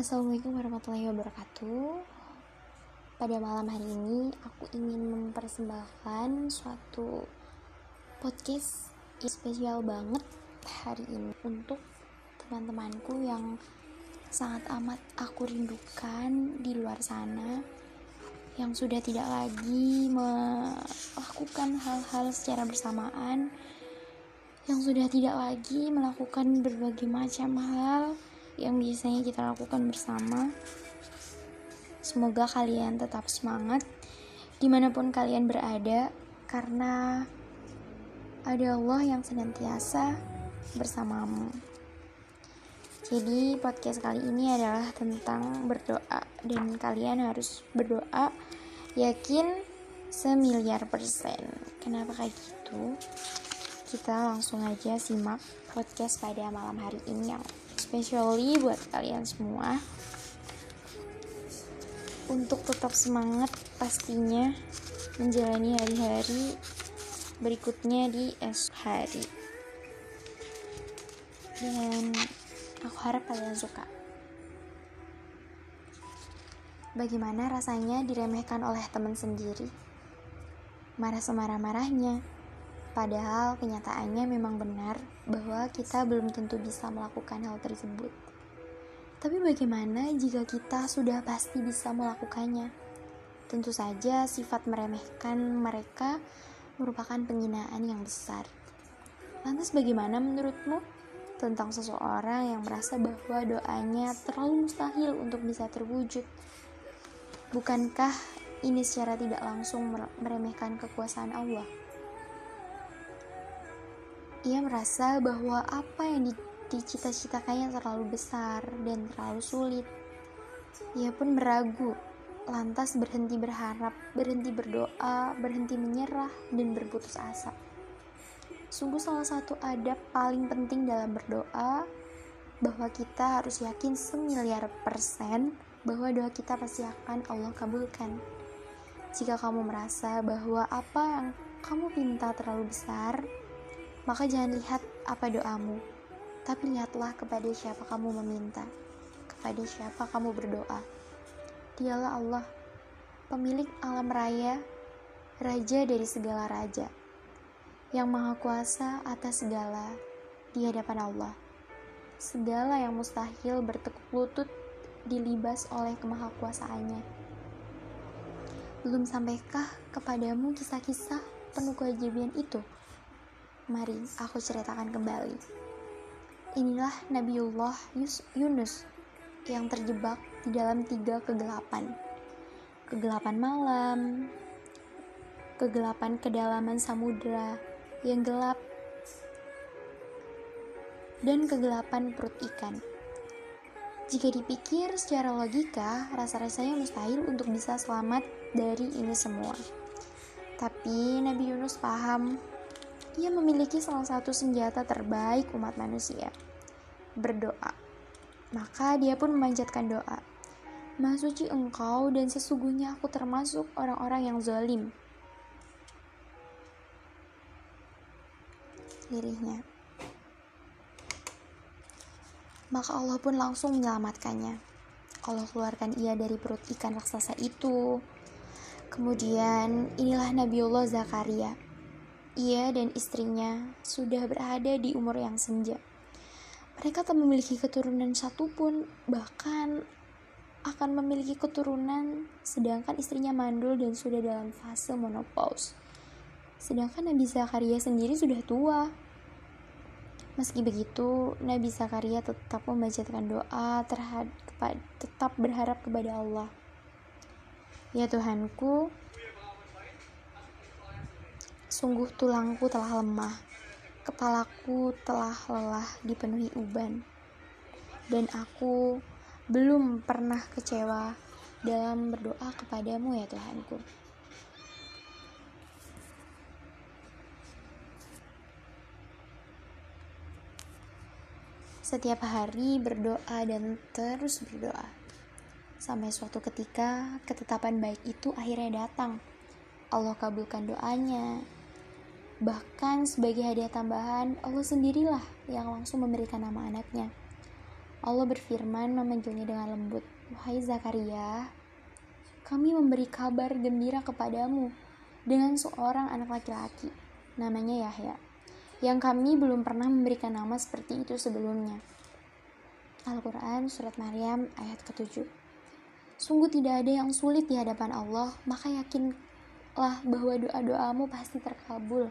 Assalamualaikum warahmatullahi wabarakatuh. Pada malam hari ini, aku ingin mempersembahkan suatu podcast yang spesial banget hari ini untuk teman-temanku yang sangat amat aku rindukan di luar sana yang sudah tidak lagi melakukan hal-hal secara bersamaan yang sudah tidak lagi melakukan berbagai macam hal yang biasanya kita lakukan bersama. Semoga kalian tetap semangat di mana pun kalian berada, karena ada Allah yang senantiasa bersamamu. Jadi, podcast kali ini adalah tentang berdoa, dan kalian harus berdoa yakin semiliar persen. Kenapa kayak gitu? Kita langsung aja simak podcast pada malam hari ini yang especially buat kalian semua. Untuk tetap semangat pastinya menjalani hari-hari berikutnya di esok hari. Dan aku harap kalian suka. Bagaimana rasanya diremehkan oleh teman sendiri? Marah semarah-marahnya Padahal kenyataannya memang benar bahwa kita belum tentu bisa melakukan hal tersebut. Tapi bagaimana jika kita sudah pasti bisa melakukannya? Tentu saja sifat meremehkan mereka merupakan penghinaan yang besar. Lantas bagaimana menurutmu tentang seseorang yang merasa bahwa doanya terlalu mustahil untuk bisa terwujud? Bukankah ini secara tidak langsung meremehkan kekuasaan Allah? Ia merasa bahwa apa yang dicita-citakannya terlalu besar dan terlalu sulit. Ia pun meragu, lantas berhenti berharap, berhenti berdoa, berhenti menyerah, dan berputus asa. Sungguh salah satu adab paling penting dalam berdoa bahwa kita harus yakin semiliar persen bahwa doa kita pasti akan Allah kabulkan. Jika kamu merasa bahwa apa yang kamu minta terlalu besar, maka jangan lihat apa doamu, tapi lihatlah kepada siapa kamu meminta, kepada siapa kamu berdoa. Dialah Allah, pemilik alam raya, raja dari segala raja, yang maha kuasa atas segala di hadapan Allah. Segala yang mustahil bertekuk lutut dilibas oleh kemahakuasaannya. Belum sampaikah kepadamu kisah-kisah penuh keajaiban itu? Mari aku ceritakan kembali. Inilah Nabiullah Yunus yang terjebak di dalam tiga kegelapan. Kegelapan malam, kegelapan kedalaman samudera yang gelap, dan kegelapan perut ikan. Jika dipikir secara logika, rasa-rasanya mustahil untuk bisa selamat dari ini semua. Tapi Nabi Yunus paham ia memiliki salah satu senjata terbaik umat manusia, berdoa. Maka dia pun memanjatkan doa. Maha engkau dan sesungguhnya aku termasuk orang-orang yang zalim. Lirihnya. Maka Allah pun langsung menyelamatkannya. Allah keluarkan ia dari perut ikan raksasa itu. Kemudian inilah Nabiullah Zakaria ia dan istrinya sudah berada di umur yang senja. Mereka tak memiliki keturunan satupun, bahkan akan memiliki keturunan, sedangkan istrinya mandul dan sudah dalam fase menopause. Sedangkan Nabi Zakaria sendiri sudah tua. Meski begitu, Nabi Zakaria tetap membacakan doa terhadap tetap berharap kepada Allah. Ya Tuhanku, Sungguh tulangku telah lemah, kepalaku telah lelah dipenuhi uban, dan aku belum pernah kecewa dalam berdoa kepadamu ya Tuhanku. Setiap hari berdoa dan terus berdoa. Sampai suatu ketika ketetapan baik itu akhirnya datang. Allah kabulkan doanya, Bahkan sebagai hadiah tambahan, Allah sendirilah yang langsung memberikan nama anaknya. Allah berfirman memanggilnya dengan lembut, Wahai Zakaria, kami memberi kabar gembira kepadamu dengan seorang anak laki-laki, namanya Yahya, yang kami belum pernah memberikan nama seperti itu sebelumnya. Al-Quran Surat Maryam ayat ke-7 Sungguh tidak ada yang sulit di hadapan Allah, maka yakinlah bahwa doa-doamu pasti terkabul.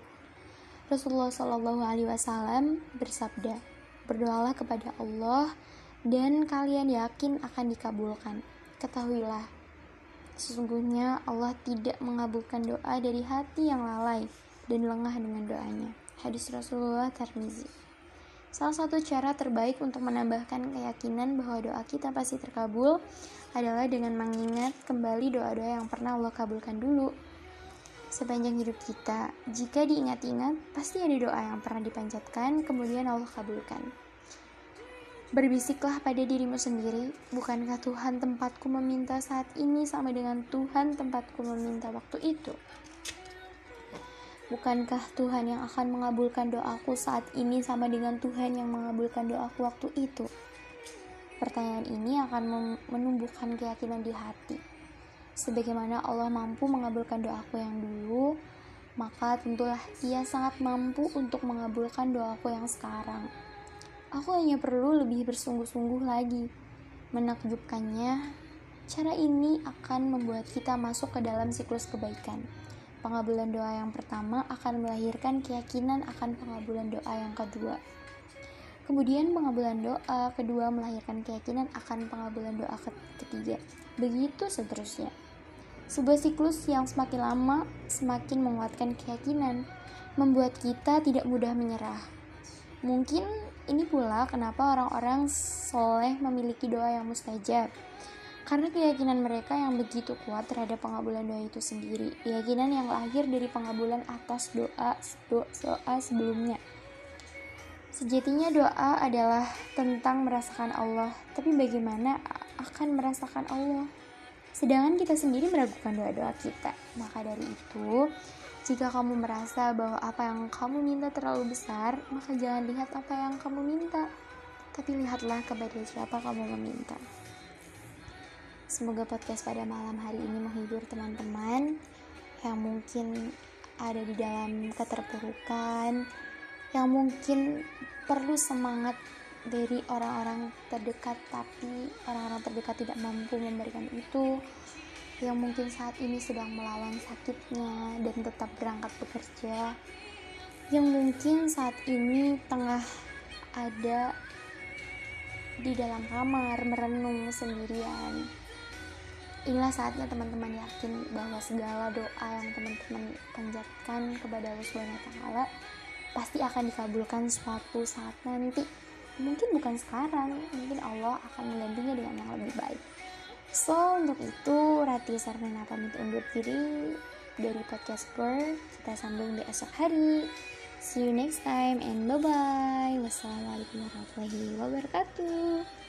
Rasulullah Shallallahu Alaihi Wasallam bersabda, berdoalah kepada Allah dan kalian yakin akan dikabulkan. Ketahuilah, sesungguhnya Allah tidak mengabulkan doa dari hati yang lalai dan lengah dengan doanya. Hadis Rasulullah Tirmizi. Salah satu cara terbaik untuk menambahkan keyakinan bahwa doa kita pasti terkabul adalah dengan mengingat kembali doa-doa yang pernah Allah kabulkan dulu. Sepanjang hidup kita, jika diingat-ingat, pasti ada doa yang pernah dipanjatkan, kemudian Allah kabulkan. Berbisiklah pada dirimu sendiri, bukankah Tuhan tempatku meminta saat ini sama dengan Tuhan tempatku meminta waktu itu? Bukankah Tuhan yang akan mengabulkan doaku saat ini sama dengan Tuhan yang mengabulkan doaku waktu itu? Pertanyaan ini akan menumbuhkan keyakinan di hati. Sebagaimana Allah mampu mengabulkan doaku yang dulu, maka tentulah Ia sangat mampu untuk mengabulkan doaku yang sekarang. Aku hanya perlu lebih bersungguh-sungguh lagi. Menakjubkannya, cara ini akan membuat kita masuk ke dalam siklus kebaikan Pengabulan doa yang pertama akan melahirkan keyakinan akan pengabulan doa yang kedua. Kemudian pengabulan doa kedua melahirkan keyakinan akan pengabulan doa ketiga. Begitu seterusnya. Sebuah siklus yang semakin lama semakin menguatkan keyakinan, membuat kita tidak mudah menyerah. Mungkin ini pula kenapa orang-orang soleh memiliki doa yang mustajab. Karena keyakinan mereka yang begitu kuat terhadap pengabulan doa itu sendiri. Keyakinan yang lahir dari pengabulan atas doa doa sebelumnya. Sejatinya doa adalah tentang merasakan Allah. Tapi bagaimana akan merasakan Allah sedangkan kita sendiri meragukan doa-doa kita maka dari itu jika kamu merasa bahwa apa yang kamu minta terlalu besar maka jangan lihat apa yang kamu minta tapi lihatlah kepada siapa kamu meminta. Semoga podcast pada malam hari ini menghibur teman-teman yang mungkin ada di dalam keterpurukan, yang mungkin perlu semangat dari orang-orang terdekat tapi orang-orang terdekat tidak mampu memberikan itu yang mungkin saat ini sedang melawan sakitnya dan tetap berangkat bekerja yang mungkin saat ini tengah ada di dalam kamar merenung sendirian inilah saatnya teman-teman yakin bahwa segala doa yang teman-teman panjatkan kepada Allah Subhanahu taala pasti akan dikabulkan suatu saat nanti. Mungkin bukan sekarang, mungkin Allah akan menggantinya dengan yang lebih baik. So, untuk itu Rati Sarnana pamit undur diri dari podcast Girl. Kita sambung di esok hari. See you next time and bye-bye. Wassalamualaikum warahmatullahi wabarakatuh.